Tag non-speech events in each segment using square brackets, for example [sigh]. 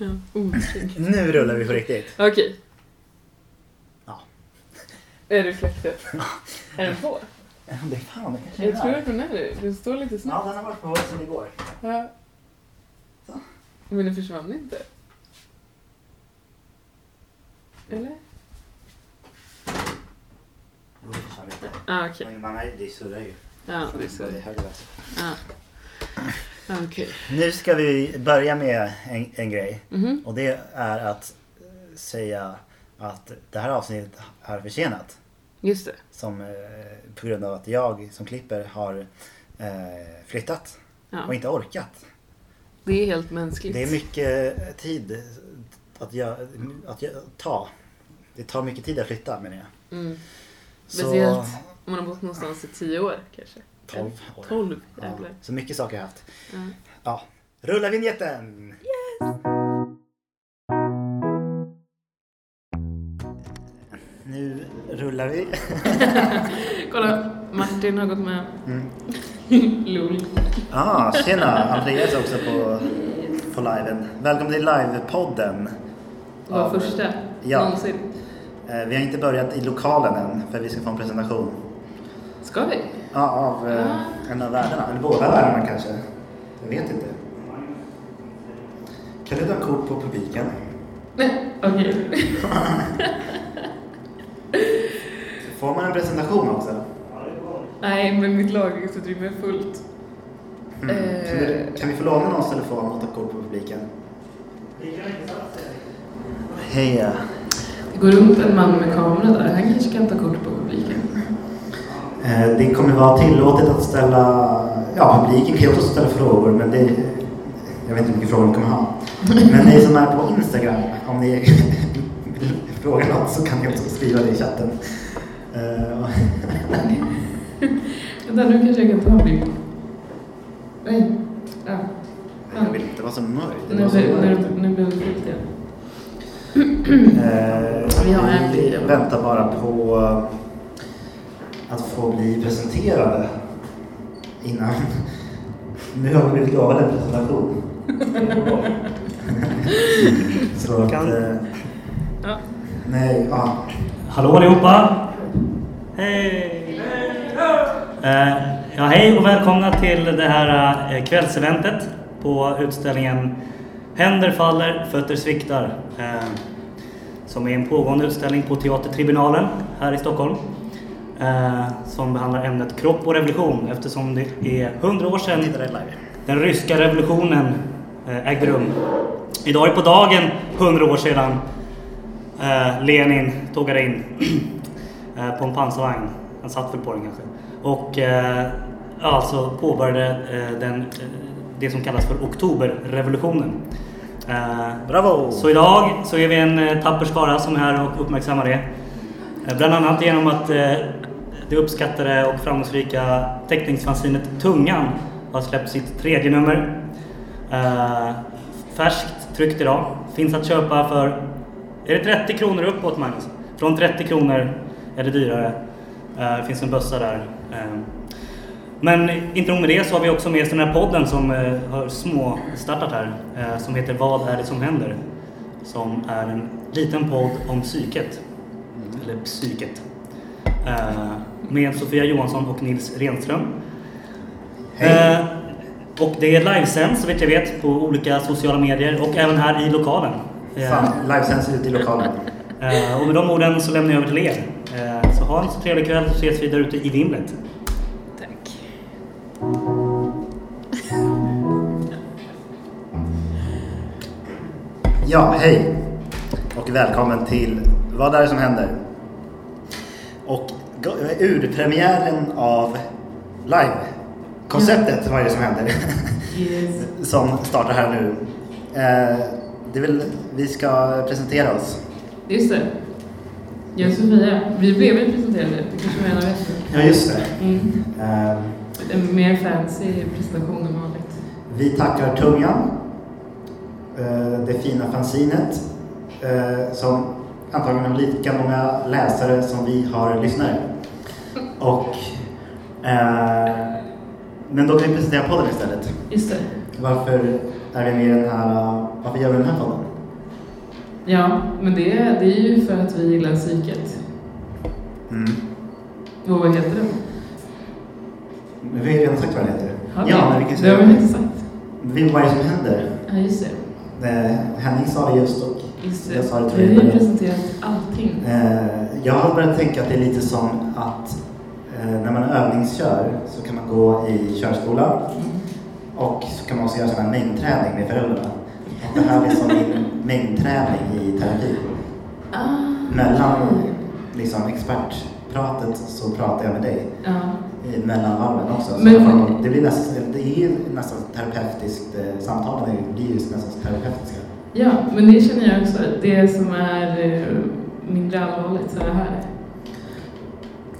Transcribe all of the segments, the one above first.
Ja. Shit. Nu rullar vi på riktigt. Okej. Ja. Är det fläktet? Är den på? Ja, det är fan, det kanske Jag är tror att den är det. Den står lite Ja, snabbt. den har varit på sen igår. Ja. Så. Men den försvann inte. Eller? Jo, det försvann lite. Ah, okej. Men man är, det surrar ju. Ja, det är. Ja. Okej. Nu ska vi börja med en, en grej. Mhm. Och det är att eh, säga att det här avsnittet är försenat. Just det. Som, eh, på grund av att jag som klipper har eh, flyttat Ja. och inte orkat. Det är helt mänskligt. Det är mycket tid att, jag, att jag, ta. Det tar mycket tid att flytta menar jag. Mm. Speciellt om man har bott någonstans i tio år kanske. 12 år. 12, Ja, jävlar. så mycket saker har jag haft. Ja. Ja. Rulla vignetten! Nu rullar vi. [laughs] Kolla, Martin har gått med. Mm. [laughs] Lol. Ah, tjena! Andreas också på, på liven. Välkommen till livepodden. Det var Av- första Ja. någonsin. Eh, Vi har inte börjat i lokalen än för vi ska få en presentation. Ska vi? Ja, av eh, Ah. en av världarna. Eller båda världarna kanske. Jag vet inte. Kan du ta kort på publiken? Nej, [laughs] okej. [laughs] Får man en presentation också? Nej, men mitt lagringsutrymme är fullt. Mm. Eh. Kan, du, kan vi få låna någons telefon och ta kort på publiken? Hej! Det går runt en man med kamera där. Han kanske kan ta kort på publiken. Eh, Det kommer vara tillåtet att ställa, ja publiken kan ju också ställa frågor men det, jag vet inte hur mycket frågor ni kommer ha. Men ni som är på Instagram, om ni [laughs] vill fråga något så kan ni också skriva det i chatten. Eh, Vänta, nu kanske jag kan ta en bild. Nej. Ja. Jag vill inte vara så nöjd. Det Nu blir det fullt igen. Eh, Vi väntar bara på att få bli presenterade innan. Nu har vi blivit lovade en presentation. [laughs] Så att... Kan- Eh, Ja. nej, ja. Hallå allihopa! Hej! Eh, ja, hej och välkomna till det här eh, kvällseventet på utställningen Händer faller, fötter sviktar. Eh, som är en pågående utställning på Teatertribunalen här i Stockholm. Eh, som behandlar ämnet kropp och revolution eftersom det är 100 år sedan den ryska revolutionen eh, ägde rum. Idag är på dagen 100 år sedan eh, Lenin tågade in [clears throat] på en pansarvagn. Han satt väl på den kanske. Och alltså påbörjade den, det som kallas för oktoberrevolutionen. Bravo! så idag så är vi en tapper skara som är här och uppmärksammar det. Bland annat genom att det uppskattade och framgångsrika teckningsfanzinet Tungan har släppt sitt tredje nummer. Eh, Färskt tryckt idag. Finns att köpa för, är det 30 kronor uppåt Magnus? Från 30 kronor är det dyrare. Det finns en bössa där. Eh, men inte nog med det så har vi också med oss den här podden som har små startat här. Som heter Vad är det som händer? Som är en liten podd om psyket. Eller psyket. Med Sofia Johansson och Nils Renström. Hej. Eh, och det är livesänds så vitt jag vet på olika sociala medier och även här i lokalen. Eh, Fan, livesänds ut i lokalen. eh, och med de orden så lämnar jag över till er. Eh, så ha en så trevlig kväll så ses vi där ute i vimlet. Tack. Ja, hej! Och välkommen till Vad är det som händer? Go- urpremiären av live-konceptet Vad är det som händer? Yes. [laughs] som startar här nu. Eh, väl, vi ska presentera oss. Just det. Jag och Sofia, vi blev ju presenterade. Det kanske menar vet. Ja, just det. Mm. Eh, En mer fancy presentation än vanligt. vi tackar Tungan, eh, det fina fanzinet, eh, som antagligen har lika många läsare som vi har lyssnare. Och, eh, men då kan vi presentera podden istället. Just det. Varför är vi med i den här, varför gör vi den här podden? Ja, men det, det är ju för att vi gillar psyket. Mm. Och vad heter det? Men vi har ju redan sagt vad det heter. Har vi? Ja, men vi kan Det har vi säga... inte sagt. Vi- Vad är det som händer? Ja, just det. Eh, Henning sa det just och Just jag sa det Vi tror har jag. ju presenterat allting. Eh, jag har börjat tänka att det är lite som att när man övningskör så kan man gå i körskola och så kan man också göra sån här mängdträning med föräldrarna. Och det här är som min mängdträning i terapi. Ah, Mellan liksom, expertpratet så pratar jag med dig. Ja. i mellanvarven också. Så Men- det, blir nästan, det är nästan terapeutiskt, eh, samtalen är- blir ju nästan terapeutiska. ja, men det känner jag också. Det som är eh, mindre allvarligt så är det här.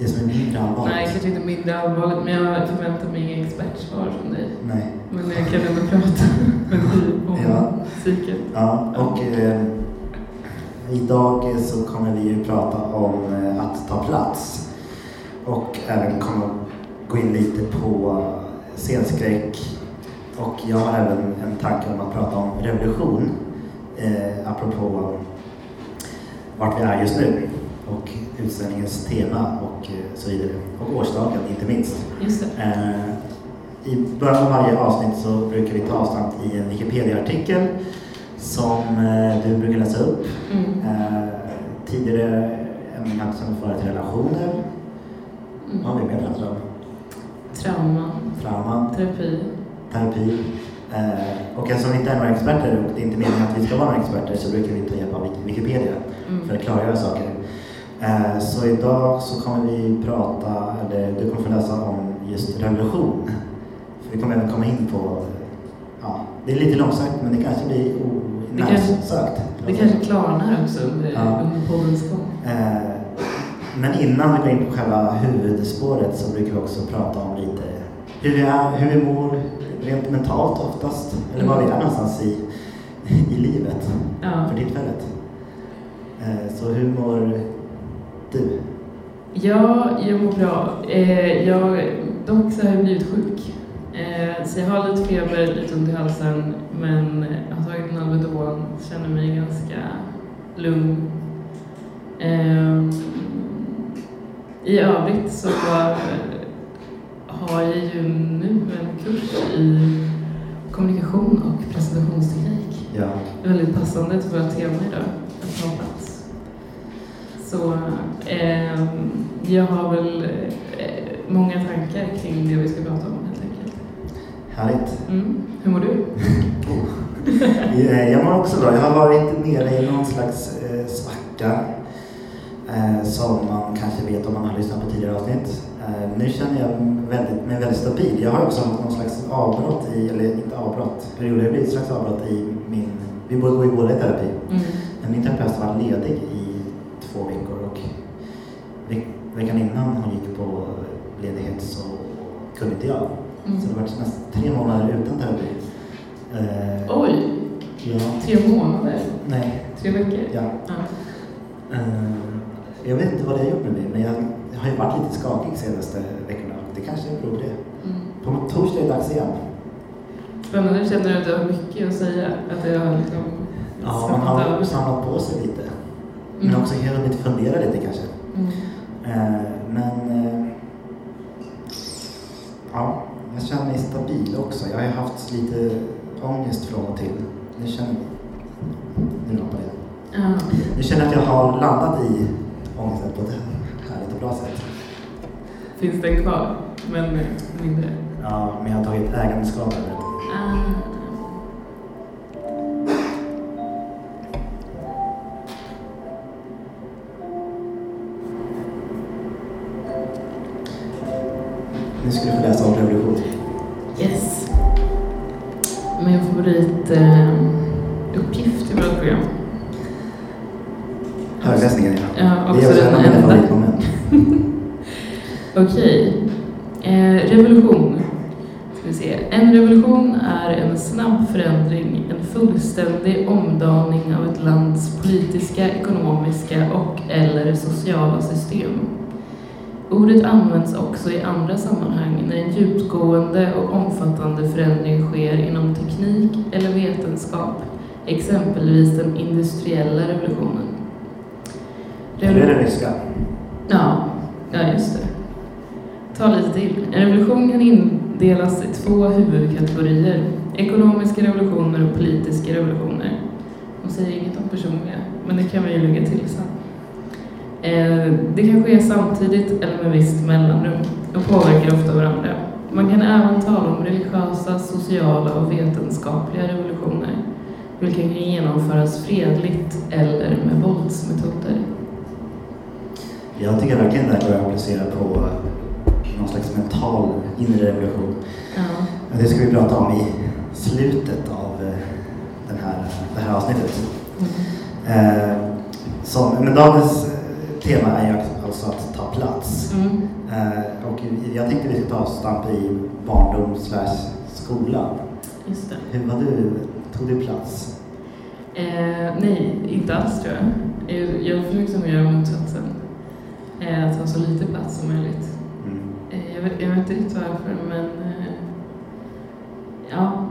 Det som är mindre allvarligt. Nej, kanske inte mindre allvarligt, men jag förväntar mig inga expertsvar från dig. Nej. Men jag kan ändå prata [laughs] med dig om Ja. psyket. Ja, och eh, idag så kommer vi ju prata om eh, att ta plats. Och även kommer gå in lite på scenskräck. Och jag har även en tanke om att prata om revolution. Eh, apropå vart vi är just nu. Och utställningens tema och eh, så vidare. Och årsdagen inte minst. Eh, I början av varje avsnitt så brukar vi ta avstamp i en Wikipedia-artikel som eh, du brukar läsa upp. Mm. Tidigare ämnen som varit relationer. Vad har vi mer pratat om? Trauma, Trauman, terapi. terapi. Eh, och eftersom vi inte är några experter och det är inte meningen att vi ska vara några experter så brukar vi ta hjälp av Wik- Wikipedia Mm. för att klargöra saker. Eh, så idag så kommer vi prata, eller du kommer få läsa om just revolution. För vi kommer även komma in på, ja, det är lite långsökt men det kanske blir närsökt. Det kanske klarnar också under, Ja. poddens gång. Eh, men innan vi går in på själva huvudspåret så brukar vi också prata om lite hur vi, är, hur vi mår rent mentalt oftast. Eller var vi är någonstans i, i livet Ja. för tillfället. Eh, så hur mår du? Ja, jag mår bra. Eh, jag, dock så har jag blivit sjuk. Eh, så jag har lite feber, lite ont i halsen, men jag har tagit en Alvedon, känner mig ganska lugn. Eh, I övrigt så har jag ju nu en kurs i kommunikation och presentationsteknik. Ja. Väldigt passande till våra tema idag. Så ehm, jag har väl eh, många tankar kring det vi ska prata om helt enkelt. Härligt. Mm. Hur mår du? [laughs] Eh, Jag mår också bra. Jag har varit nere i någon slags eh, svacka. Eh, som man kanske vet om man har lyssnat på tidigare avsnitt. Eh, nu känner jag väldigt, mig väldigt stabil. Jag har också haft någon slags avbrott i, eller inte avbrott, perioder, det blir ett slags avbrott i min, vi båda går ju båda i terapi. Mm. Men min terapeut var ledig i två veckor och veck, veckan innan hon gick på ledighet så kunde inte jag. Mm. Så det var nästan tre månader utan terapi. Eh, Oj, ja, tre månader? nej, Tre veckor? ja. Ja. Eh, jag vet inte vad det har gjort med mig, men jag, jag har ju varit lite skakig senaste veckorna. Det kanske beror på det. Mm. På torsdag är det dags igen. Spännande, känner du att du har mycket att säga? Att det har liksom Ja, man har över samlat på sig lite. Men Mm. också hunnit fundera lite kanske. Mm. Eh, men eh, ja, jag känner mig stabil också. Jag har ju haft lite ångest från och till. Nu känner nu på det. Ja. Nu känner jag att jag har landat i ångesten på ett härligt och bra sätt. Finns den kvar? Men mindre? Ja, men jag har tagit ägandeskap över det. Ah. Ska du få läsa om revolution. Yes. Min favorit eh, uppgift i vårt program. Högläsningen ja. Ja, det är också en av mina favoritmoment. [laughs] Okej. Eh, revolution. Ska vi se. En revolution är en snabb förändring, en fullständig omdaning av ett lands politiska, ekonomiska och eller sociala system. Ordet används också i andra sammanhang när en djupgående och omfattande förändring sker inom teknik eller vetenskap exempelvis den industriella revolutionen. Är det det ryska? Ja, ja just det. Ta lite till. En revolution kan indelas i två huvudkategorier. Ekonomiska revolutioner och politiska revolutioner. De säger inget om personliga, men det kan vi ju lägga till sen. Eh, det kan ske samtidigt eller med visst mellanrum och påverkar ofta varandra. Man kan även tala om religiösa, sociala och vetenskapliga revolutioner, vilka kan genomföras fredligt eller med våldsmetoder. Jag tycker verkligen det här går att applicera på någon slags mental inre revolution. Ja. Det ska vi prata om i slutet av eh, den här, det här avsnittet. Mm. Eh, som, men dagens eh, tema är alltså att ta plats. Mm. Eh, och jag tänkte vi skulle ta avstamp i barndom slash skola. Just det. Hur var du? Tog du plats? Eh, nej, inte alls tror jag. Jag, jag försöker som göra motsatsen. Eh, att ha så lite plats som möjligt. Mm. Eh, jag, vet, jag vet inte riktigt varför, men eh, ja,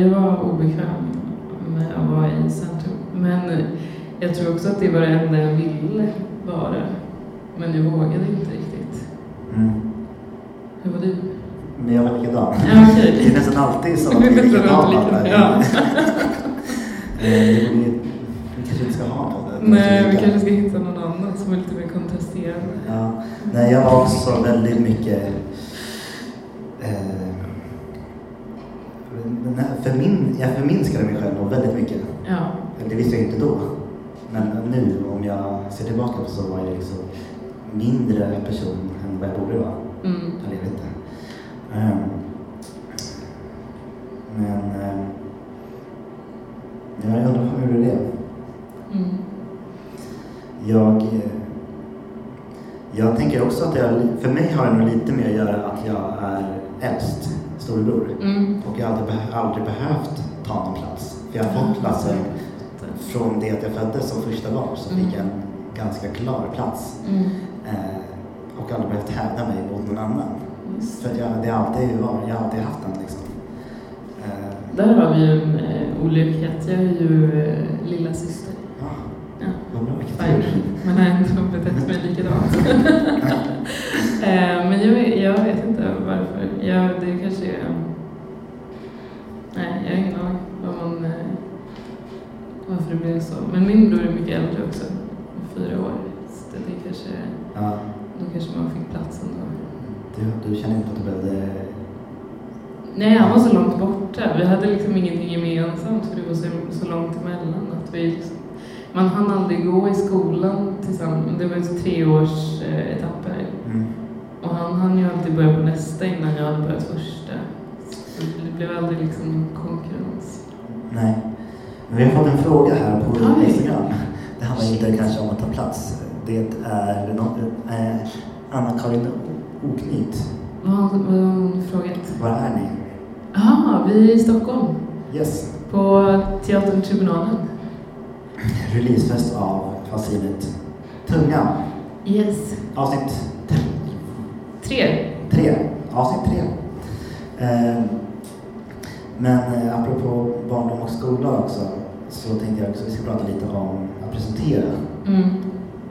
jag var obekväm med att vara i centrum. Men jag tror också att det var det enda jag ville vara. Men jag vågade inte riktigt. Mm. Hur var du? Men jag var likadan. Ja, okej. Det är nästan alltid så att vi Det är [laughs] likadana. ja. [laughs] Eh, det Vi kanske inte ska ha något. Nej, vi kanske ska hitta någon annan som är lite mer kontrasterande. Ja. Nej, jag var också väldigt mycket... Eh, för min, jag förminskade mig själv väldigt mycket. Ja. Det visste jag inte då. Men nu, om jag ser tillbaka på så var jag liksom mindre person än vad jag borde vara. Mm. Jag vet inte. Ehm, men... ja, jag undrar hur det är. Mm. Jag, jag tänker också att jag, för mig har det nog lite med att göra att jag är äldst, storebror. Mm. Och jag har aldrig, aldrig behövt ta någon plats. För jag har fått platsen från det att jag föddes som första barn så fick jag en ganska klar plats. Mm. Eh, och aldrig behövt hävda mig mot någon annan. För att jag, det har alltid jag har alltid haft den liksom. Eh, Där har vi ju en eh, olikhet. Jag är ju eh, lilla syster. ja, Ja, vad bra. Men har ändå betett mig likadant. [laughs] eh, men jag, jag vet inte varför. Jag, det kanske är... blev så. Men min bror är mycket äldre också. Fyra år. Så det, kanske, Ja, då kanske man fick plats ändå. du, du känner inte att du behövde... Nej, han var så långt borta. Vi hade liksom ingenting gemensamt för det var så, så långt emellan. Att vi liksom, man hann aldrig gå i skolan tillsammans. Det var ju så tre års eh, etapper. Mm. Och han hann ju alltid börja på nästa innan jag hade börjat första. Så det blev aldrig liksom någon konkurrens. Nej. Vi har fått en fråga här på Oj. Instagram. Det handlar inte kanske om att ta plats. Det är eh, Anna-Karin Oknytt. Vad har hon frågat? Var är ni? Jaha, vi är i Stockholm. Yes. På Teatern Tribunalen. Releasefest av fanzinet Tungan. Yes. Avsnitt Tre. tre. Avsnitt tre. Eh, men eh, apropå barndom och skola också så tänkte jag också att vi ska prata lite om att presentera. Mm.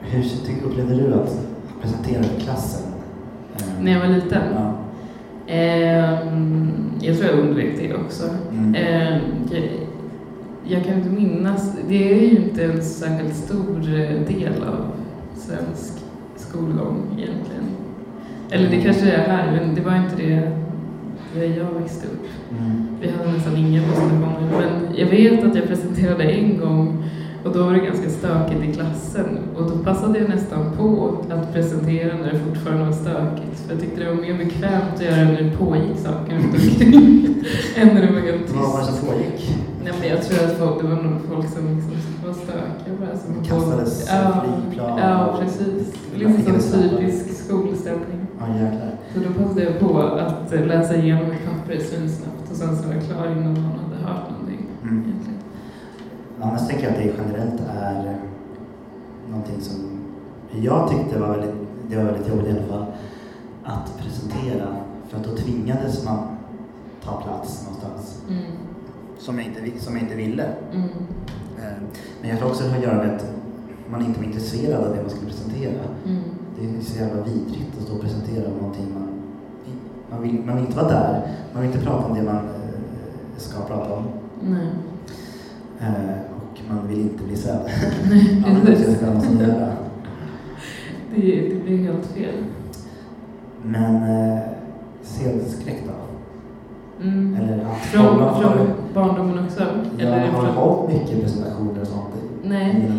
Hur upplevde du att presentera för klassen? Eh, När jag var liten. Ja. Ehm, jag tror jag undvek det också. Mm. Ehm, jag, jag kan inte minnas, det är ju inte en särskilt stor eh, del av svensk skolgång egentligen. Eller det kanske är här, men det var inte det där jag växte upp. Mm. Vi hade nästan inga presentationer, men jag vet att jag presenterade en gång och då var det ganska stökigt i klassen och då passade jag nästan på att presentera när det fortfarande var stökigt. För jag tyckte det var mer bekvämt att göra när det pågick saker runt omkring [laughs] än när det var helt Vad var det tyst. som pågick? Nej, men jag tror att folk, det var nog folk som liksom var stökiga bara. Som Kastades ja, flygplan. ja, precis. Så typisk skolstämning. Ja, jäklar. Så då passade jag på att läsa igenom ett papper svinsnabbt och sen så var jag klar innan någon hade hört någonting. Mm. Egentligen. Annars tänker jag att det generellt är eh, någonting som jag tyckte var väldigt, det var väldigt jobbigt i alla fall, att presentera. För att då tvingades man ta plats någonstans. Mm. som jag inte, som jag inte ville. Mm. Eh, Men jag tror också det har att göra med att man inte var intresserad av det man skulle presentera. Mm. Det är så jävla vidrigt att stå och presentera någonting man... Man vill, man vill inte vara där. Man vill inte prata om det man eh, ska prata om. Nej. Eh, och man vill inte bli sedd. [laughs] Nej, precis. Det, det blir helt fel. Men eh, scenskräck då? Mm. Eller Från, har, från barndomen också? jag Eller har hållit mycket presentationer och sånt Nej.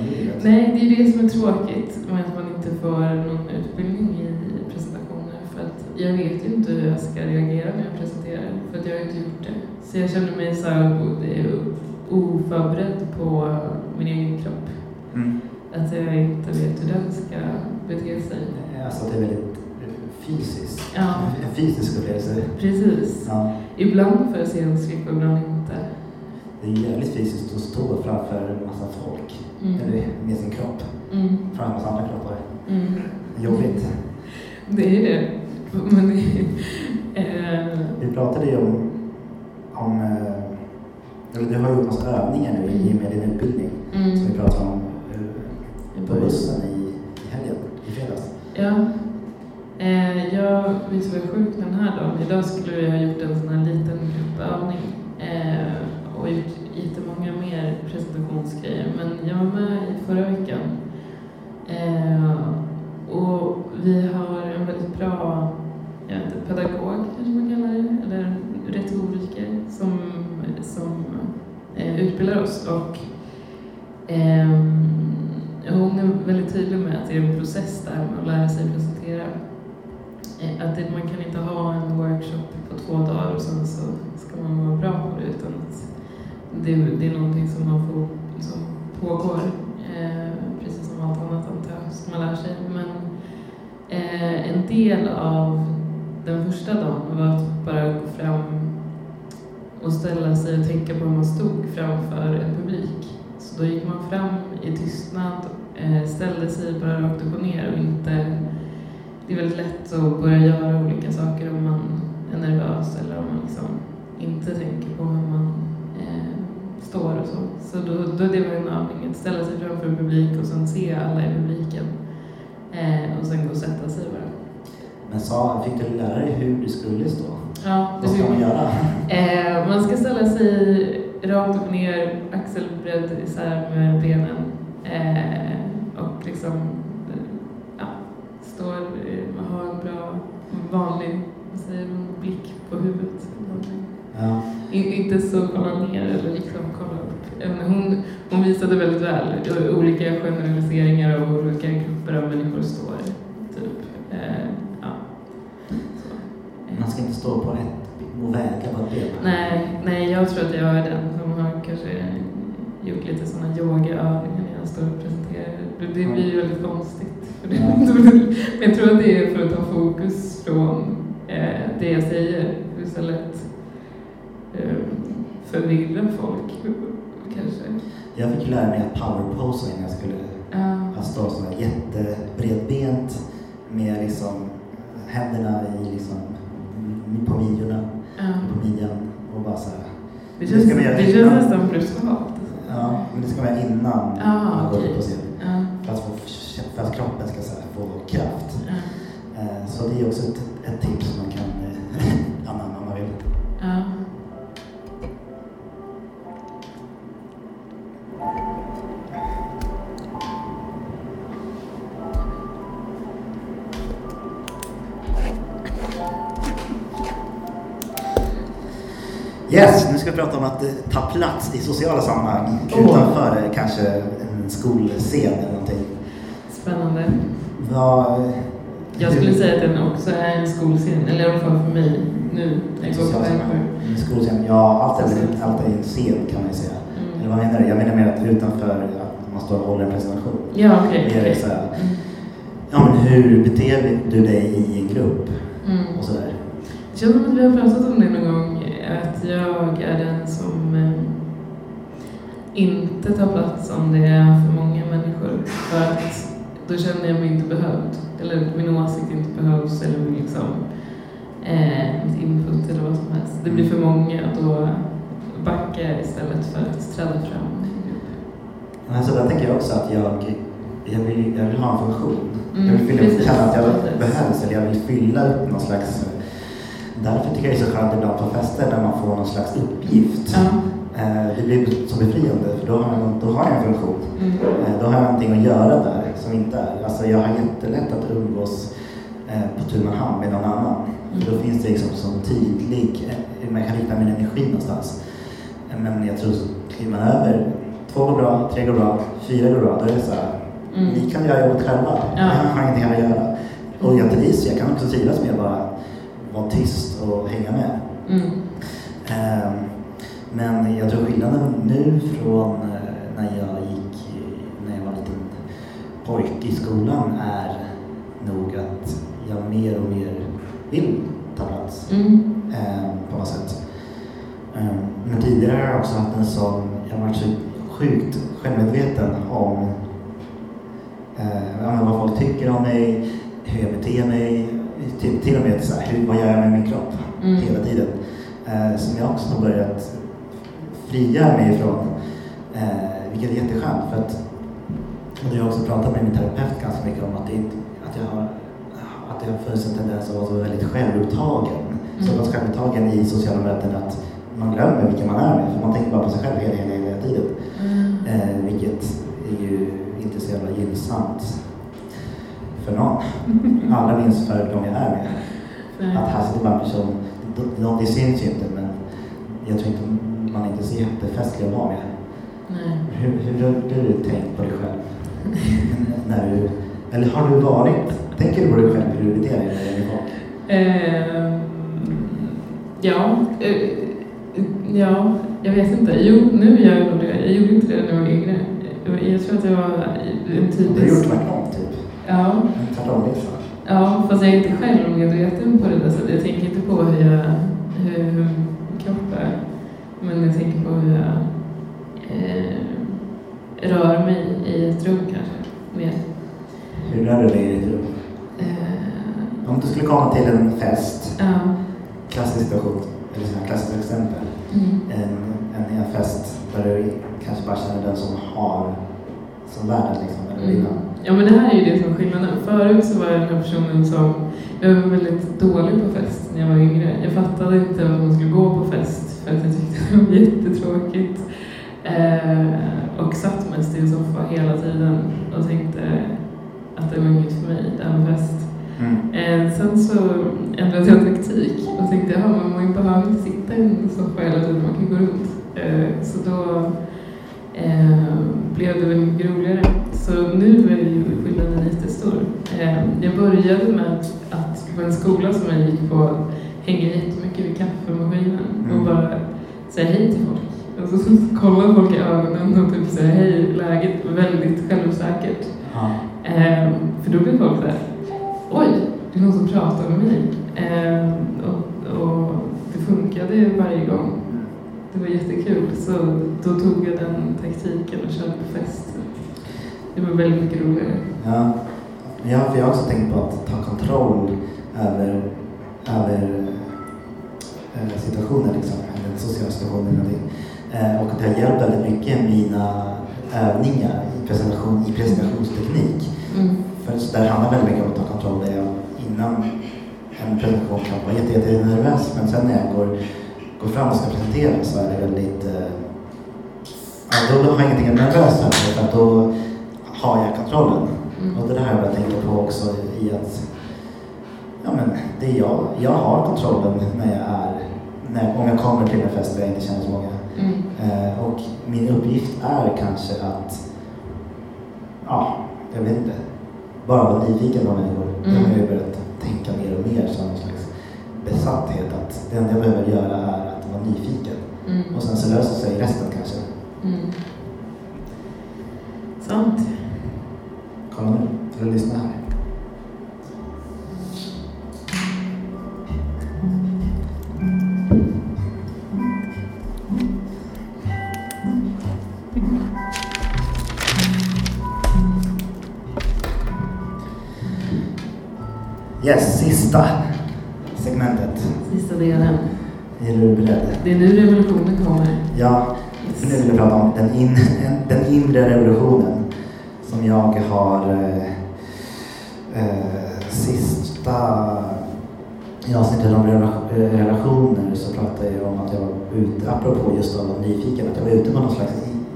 Nej, det är det som är tråkigt med att man inte får någon utbildning i presentationer. För att jag vet ju inte hur jag ska reagera när jag presenterar, för att jag har inte gjort det. Så jag känner mig så oförberedd på min egen kropp. Mm. Att jag inte vet hur den ska bete sig. Alltså det är väldigt fysiskt. Ja. En fysisk upplevelse. Precis. Ja. Ibland får jag scenskräck och ibland inte. Det är jävligt fysiskt att stå framför en massa folk. Mm. Eller med sin kropp. Mm. Framför en massa andra kroppar. Det är det. Men [laughs] eh, Vi pratade ju om, om eh, eller du har gjort massa övningar nu i och med din utbildning. Mm. Som vi pratade om eh, på bussen i, i helgen, i fredags. Ja. Eh, jag, visst var jag sjuk den här dagen. Idag skulle vi ha gjort en sån här liten gruppövning eh, och gjort jättemånga mer presentationsgrejer. Men jag var med i förra veckan. Eh, och vi har en väldigt bra jag vet inte, pedagog, kanske man kallar det, eller retoriker som, som eh, utbildar oss. Och Ehm, hon är väldigt tydlig med att det är en process där med att lära sig presentera. Eh, Att det, man kan inte ha en workshop på två dagar och sen så ska man vara bra på det utan att det, det är någonting som man får, som pågår. Eh, precis som allt annat antar jag, som man lär sig. Men eh, en del av den första dagen var att bara gå fram och ställa sig och tänka på hur man stod framför en publik. Så då gick man fram i tystnad, eh, ställde sig bara rakt upp och ner och inte... Det är väldigt lätt att börja göra olika saker om man är nervös eller om man liksom inte tänker på hur man står och så. Så då, då det var en övning att ställa sig framför en publik och sen se alla i publiken. Eh, och sen gå och sätta sig bara. Men sa, fick du lära dig hur du skulle stå? Ja, Vad ska man göra? Eh, man ska ställa sig rakt upp och ner, axelbredd isär med benen. Eh, och liksom, eh, ja, står, eh, ha en bra, vanlig, säger man, blick på huvudet. Inte så kolla ner eller liksom kolla upp. Hon, hon visade väldigt väl olika generaliseringar av olika grupper av människor står. Typ. Eh, ja. Så. Man ska inte stå på ett och väga ett ben. Nej, nej, jag tror att jag är den som har kanske gjort lite sådana yogaövningar när jag står och presenterar. Det, det blir ju väldigt konstigt. För det, Ja. [laughs] Men jag tror att det är för att ta fokus från eh, det jag säger. Det är så lätt eh, förvirra folk, kanske. Jag fick lära mig att powerposa innan jag skulle att stå så här jättebredbent med liksom händerna i liksom på midjorna, ja. på midjan och bara så här. Det Det känns, göra det känns nästan brutalt. Ja, men det ska göra innan man går upp på scen. För att, få, för att kroppen ska så här, få kraft. Eh, Så det är också ett, ett tips man kan Yes, nu ska vi prata om att eh, ta plats i sociala sammanhang utanför eh, kanske en skolscen eller någonting. Spännande. Vad, Jag skulle säga att den också är en skolscen, eller i alla fall för mig nu. Jag går på. En skolscen, ja allt är, allt är en scen kan man ju säga. Eller Mm. vad menar du? Jag menar mer att utanför att man står och håller en presentation. Ja, okej. Så här, Mm. ja men hur beter du dig i en grupp? Mm. Och sådär. Det känns som att vi har pratat om det jag är den som eh, inte tar plats om det är för många människor. För att då känner jag mig inte behövd. Eller min åsikt inte behövs, eller min liksom, eh, mitt input eller vad som helst. Det blir för många, då backa istället för att träda fram. Alltså där tänker jag också att jag, jag, vill, jag vill ha en funktion. Mm, jag vill känna att jag behövs eller jag vill fylla upp någon slags... Därför tycker jag det är så skönt ibland på fester när man får någon slags uppgift. Ja. Eh, Det blir så befriande för då har jag, då har jag en funktion. Mm. Eh, Då har jag någonting att göra där som inte är. Alltså jag har jättelätt att umgås eh, på tu man hand med någon annan. För då finns det liksom som tydlig, eh, man kan rikta min energi någonstans. Eh, Men jag tror så kliver man över, två går bra, tre går bra, fyra går bra, då är det så här, Mm. ni kan göra jobbet själva. Ja. Jag har ingenting här att göra. Och jag trivs, jag kan också trivas med att bara vara tyst och hänga med. Mm. Ehm, Men jag tror skillnaden nu från eh, när jag gick, när jag var liten pojke i skolan är nog att jag mer och mer vill ta plats Mm. ehm, på något sätt. Ehm, Men tidigare har jag också haft en sån, jag har varit så sjukt självmedveten om eh, vad folk tycker om mig, hur jag beter mig, till, till och med så här, hur, vad gör jag med min kropp Mm. hela tiden. Eh, som jag också har börjat fria mig ifrån. Eh, vilket är jätteskönt för att och det har jag också pratat med min terapeut ganska mycket om att, det, att jag har att det har funnits en tendens att vara så väldigt självupptagen. Så Mm. pass självupptagen i sociala möten att man glömmer vilka man är med. För man tänker bara på sig själv hela, hela, hela tiden. Mm. Eh, vilket är ju inte så jävla gynnsamt för någon. Allra minst för de jag är med. Nej. Att här sitter bara en person, det- det syns ju inte men jag tror inte man inte ser jättefestlig att vara med. Nej. Hur, hur har du tänkt på dig själv? [laughs] när du, eller har du varit, tänker du på dig själv hur du beter dig när du är med folk? Ehm, ja, eh, ja, jag vet inte. Jo, nu gör jag nog det. Jag gjorde inte det när jag var yngre. Jag- tror att jag var en Du har gjort typisk... tvärtom typ. Ja, En tvärtomresa. ja, fast jag är inte själv medveten på det där sättet. Jag tänker inte på hur jag, hur, kropp är. Men jag tänker på hur jag eh, rör mig i ett rum kanske. Mer. Hur rör du dig i ditt rum? Eh, Om du skulle komma till en fest, ja. klassisk situation, eller sådana klassiska exempel. Mm. En, en, en fest där du kanske bara känner den som har, som värden liksom, eller Mm. innan. Ja men det här är ju det som är skillnaden. Förut så var jag den här personen som, jag var väldigt dålig på fest när jag var yngre. Jag fattade inte att man skulle gå på fest för att jag tyckte det var [laughs] jättetråkigt. Eh, och satt mest i en soffa hela tiden och tänkte att det var inget för mig, det här med fest. Mm. Eh, sen så ändrade jag taktik och tänkte att man behöver inte sitta i en soffa hela tiden, man kan gå runt. Eh, så då eh, blev det väl mycket roligare. Så nu är ju skillnaden jättestor. Eh, jag började med att på en skola som jag gick på hänga jättemycket vid kaffemaskinen Mm. och bara säga hej till folk. Och så, [laughs] så kolla folk i ögonen och typ säga hej, läget, väldigt självsäkert. Ja. Ehm, för då blir folk såhär, oj, det är någon som pratar med mig. Ehm, och, och det funkade varje gång. Det var jättekul. Så då tog jag den taktiken och körde på fest. Det var väldigt mycket roligare. Ja, ja för jag har också tänkt på att ta kontroll över, över eh, situationen, liksom, eller sociala situationer. eller någonting. Eh, och det har hjälpt väldigt mycket mina övningar i, presentation, i presentationsteknik. Mm. För så där handlar väldigt mycket om att ta kontroll. Där jag innan en presentation kan vara jätte, jätte nervös, men sen när jag går, går fram och ska presentera så är det väldigt... Eh, ja, då har jag ingenting att nervös för då har jag kontrollen. Mm. Och det där har jag tänka på också i att ja, men det är jag, jag har kontrollen när jag är, när, om jag kommer till en fest där jag inte känner så många. Mm. Eh, och min uppgift är kanske att, ja, jag vet inte, bara vara nyfiken på människor. Det har jag börjat tänka mer och mer som en slags besatthet. Att det enda jag behöver göra är att vara nyfiken. Mm. Och sen så löser sig resten kanske. Mm. Sant. Beredd? Det är nu revolutionen kommer. Ja, för nu vill jag prata om den, in, den inre revolutionen som jag har eh, eh, sista i avsnittet om eh, relationer så pratade jag om att jag var ute, apropå just att vara nyfiken, att jag var ute på någon slags,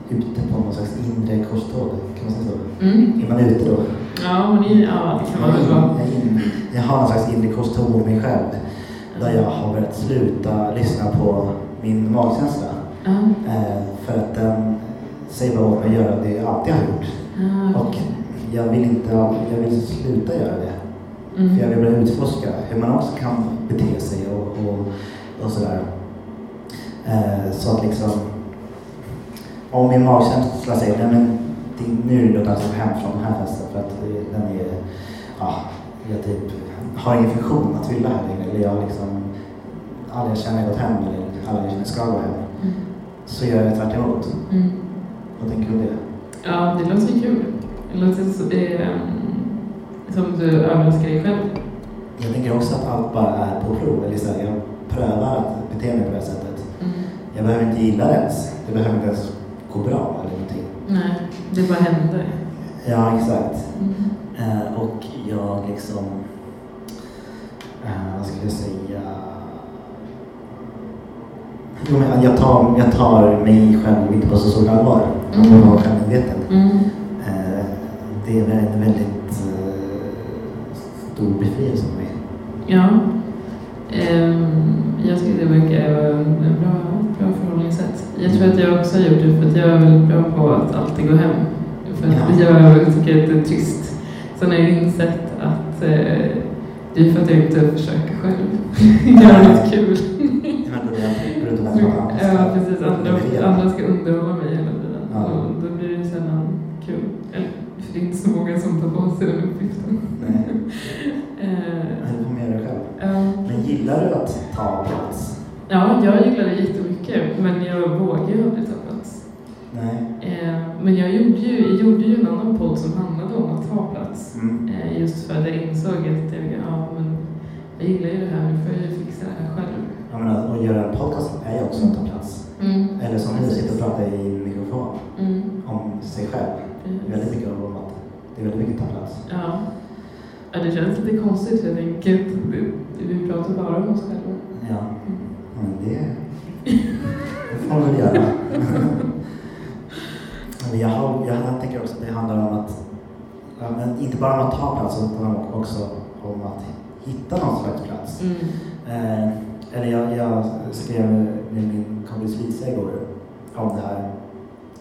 ute på någon slags inre korståg. Kan man säga så? Mm. Är man ute då? Ja, men ja, det kan man väl vara. Jag, jag har någon slags inre korståg mot mig själv. Där jag har börjat sluta lyssna på min magkänsla. Ja. Eh, för att den säger bara åt mig att göra det jag alltid har gjort. Ja, Och jag vill inte, jag vill sluta göra det. Mm. För jag vill börja utforska hur man också kan bete sig och, och, och sådär. Eh, så att liksom, om min magkänsla säger nej men det, nu är det dags att gå hem från den här festen för att eh, den är, ja, jag typ har ingen funktion att fylla här längre. Eller jag liksom, alla jag känner har gått hem eller alla jag känner ska gå hem. Mm. Så gör jag tvärt emot. Mm. Vad tänker du om det? Ja, det låter ju kul. Det låter så, det är, um, som du överraskar dig själv. Jag tänker också att allt bara är på prov. Eller så här, jag prövar att bete mig på det här sättet. Mm. Jag behöver inte gilla det ens. Det behöver inte ens gå bra eller någonting. Nej, det bara händer. Ja, exakt. Mm. Eh, och jag liksom... Eh, vad skulle jag säga? Jo, men jag, tar, jag tar mig själv inte på så stort allvar. Mm. jag var självmedveten. Mm. Eh, det är en väldigt eh, stor befrielse för mig. Ja. Ehm, jag tycker det verkar vara en bra, bra förhållningssätt. Jag tror att jag också har gjort det för att jag är väldigt bra på att alltid gå hem. För att Ja. jag tycker att det är trist. Sen har jag insett att eh, det är för att jag inte försöker själv [laughs] göra något kul. Ja, precis. Andra, andra ska underhålla mig hela tiden. Ja. Och då blir det sällan kul. Eller, för det är inte så många som tar på sig den uppgiften. Nej, [laughs] Eh, men du får med dig själv. ja. Men gillar du att ta plats? Ja, jag gillar det jättemycket, men jag vågar ju aldrig ta plats. Nej. Men jag gjorde, ju, jag gjorde ju en annan podd som handlade om att ta plats. Mm. Eh, just för att jag insåg att jag, ja, men jag gillar ju det här, nu får jag ju fixa det här själv. Jag menar, att göra en podcast är ju också att ta plats. Mm. Eller som nu, sitta och prata i mikrofon Mm. om sig själv. Det är väldigt mycket om att det är väldigt mycket att ta plats. Ja. ja, det känns lite konstigt för jag tänker vi, vi pratar bara om oss själva. Ja, men det, det får man väl göra. Jag, har, jag tänker också att det handlar om att, ja, men inte bara om att ta plats utan också om att hitta någon slags plats. Mm. Eh, eller jag, jag skrev med min kompis Lisa igår om det här.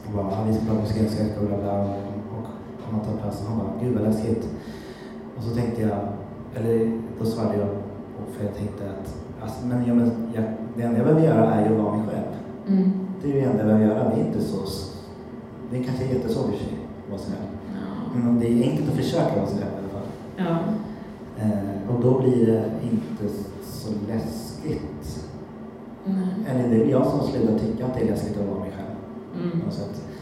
Och bara, ja, vi ska prata om muslimska och om att ta plats. Han bara, gud vad läskigt. Och så tänkte jag, eller då svarade jag, och för jag tänkte att alltså, men, ja, men, jag, det enda jag behöver göra är ju att vara mig själv. Mm. Det är det enda jag behöver göra. Det är inte så, det är kanske jättesvårt i sig, att vara. Ja. Men det är enkelt att försöka vara själv i alla fall. ja. Eh, och då blir det inte så läskigt. Nej. Eller det är jag som slutar tycka att det är läskigt att vara mig själv. Mm.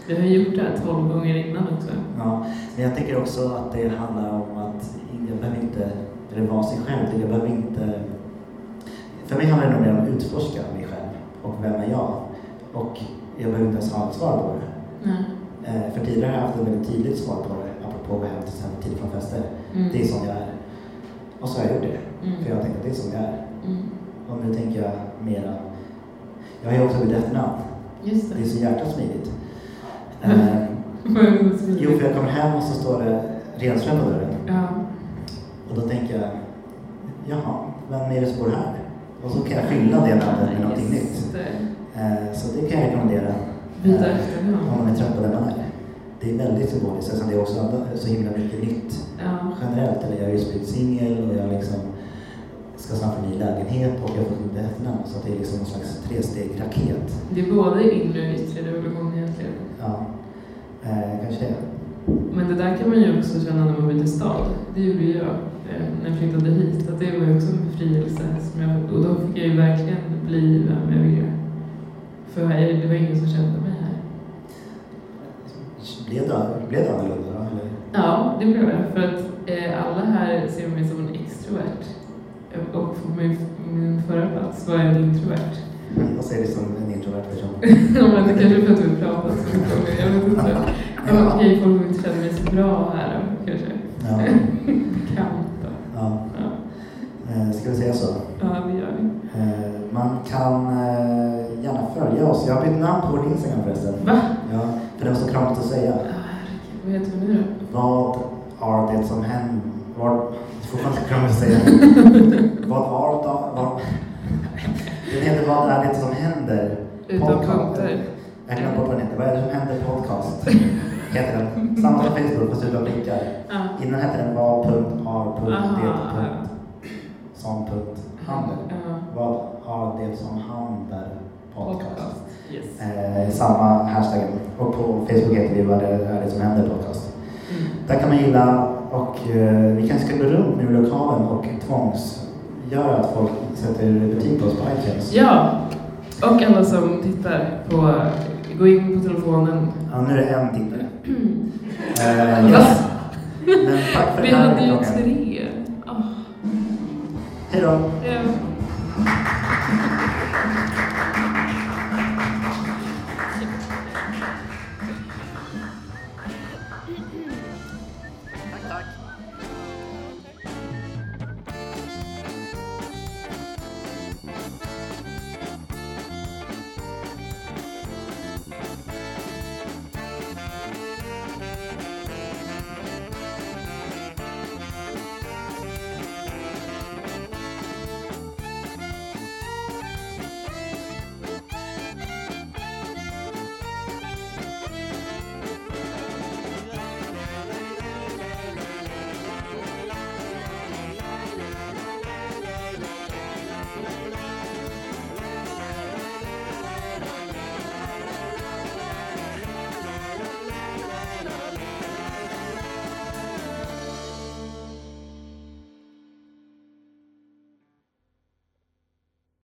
Du har gjort det här tolv gånger innan också. Ja, men jag tänker också att det handlar om att jag behöver inte, eller vara sig själv, jag behöver inte... För mig handlar det nog mer om att utforska mig själv och vem är jag? Och jag behöver inte ens ha ett svar på det. Nej. Eh, för tidigare har jag haft ett väldigt tydligt svar på det, apropå att gå hem till exempel tidigt från fester. Mm. Det är som jag är. Och så har jag gjort det. Mm. För jag tänker att det är som jag är. Mm. Och nu tänker jag mera... Jag har ju också bytt efternamn. Just Det [laughs] är det. så hjärtat smidigt. Mm. Eh, är är jo, för jag kommer hem och så står det Renström på dörren. Ja. Och då tänker jag, jaha, vem är det som bor här? Och så kan jag fylla det namnet med någonting nytt. Eh, så det kan jag rekommendera. Byta eh, efternamn. Om man är trött på vem man är. Det är väldigt symboliskt eftersom det är också så himla mycket nytt Ja. generellt. Eller jag har just blivit singel och jag liksom ska snart få ny lägenhet och jag fått nytt efternamn. Så det är liksom en slags tresteg-raket. Det är både inre och yttre revolution egentligen. Ja, eh, kanske det. Men det där kan man ju också känna när man byter stad. Det gjorde ju jag eh, när jag flyttade hit. Att det var ju också en befrielse. Som jag, och då fick jag ju verkligen bli vem jag ville. För det var ingen som kände mig. Blev det, blev det annorlunda då? Eller? Ja, det blev jag. För att eh, alla här ser mig som en extrovert. Och på min, min förra plats var jag en introvert. Jag ser dig som en introvert person. [laughs] Ja, men det kanske är för att vi pratat så mycket om det. Jag vet inte. Ja, Okej, folk inte känner mig så bra här kanske. Ja. [laughs] Bekanta. Ja. Ja, Eh, Ska vi säga så? ja det gör vi. Eh, Man kan eh, gärna följa oss. Jag har bytt namn på vår Instagram förresten. Va? Det var så krångligt att säga. Ja, herregud. Vad heter vi nu då? Vad är det som händer? Vad, det fortfarande krångligt att säga. [laughs] vad är det, vad, Den heter Vad är det som händer? Utan Podcast. punkter. Jag glömde bort vad den heter. Vad är det som händer podcast? Heter den. [laughs] Samma som Facebook fast utan prickar. Ja. Innan hette den vad.har.det. Aha. Som punkt handel. Vad har det som handlar podcast? Yes. Eh, samma hashtag. Och på Facebook heter vi Vad är det som händer podcast. Mm. Där kan man gilla och eh, vi kanske ska gå runt nu i lokalen och tvångsgöra att folk sätter betyg på oss på iTunes. Ja, och alla som tittar på, gå in på telefonen. Ja, nu är det en tittare. [clears throat] Eh, Va? yes. Men tack för Vi den här hade ju tre. Oh. Hej då!